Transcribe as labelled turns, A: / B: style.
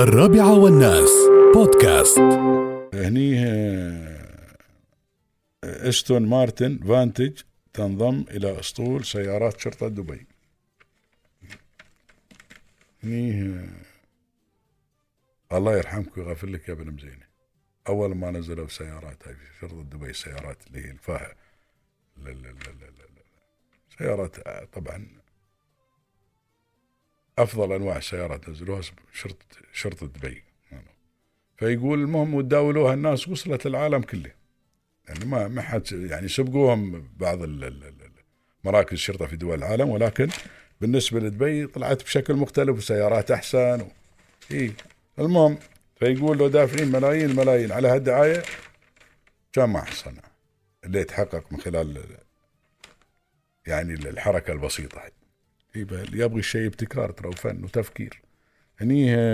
A: الرابعة والناس. بودكاست.
B: هني آه، إستون مارتن فانتج تنضم إلى أسطول سيارات شرطة دبي. هني آه، الله يرحمك ويغفر لك يا ابن مزينة. أول ما نزلوا سيارات هاي في شرطة دبي السيارات اللي هي لا. سيارات آه، طبعا أفضل أنواع السيارات نزلوها شرطة شرطة دبي. فيقول المهم وتداولوها الناس وصلت العالم كله. يعني ما ما حد يعني سبقوهم بعض مراكز الشرطة في دول العالم ولكن بالنسبة لدبي طلعت بشكل مختلف وسيارات أحسن و... اي المهم فيقول لو دافعين ملايين الملايين على هالدعاية كان ما حصلنا اللي يتحقق من خلال ال- يعني الحركة البسيطة هي. إي بل- يبغي الشيء بتكرار ترى وفن وتفكير. هني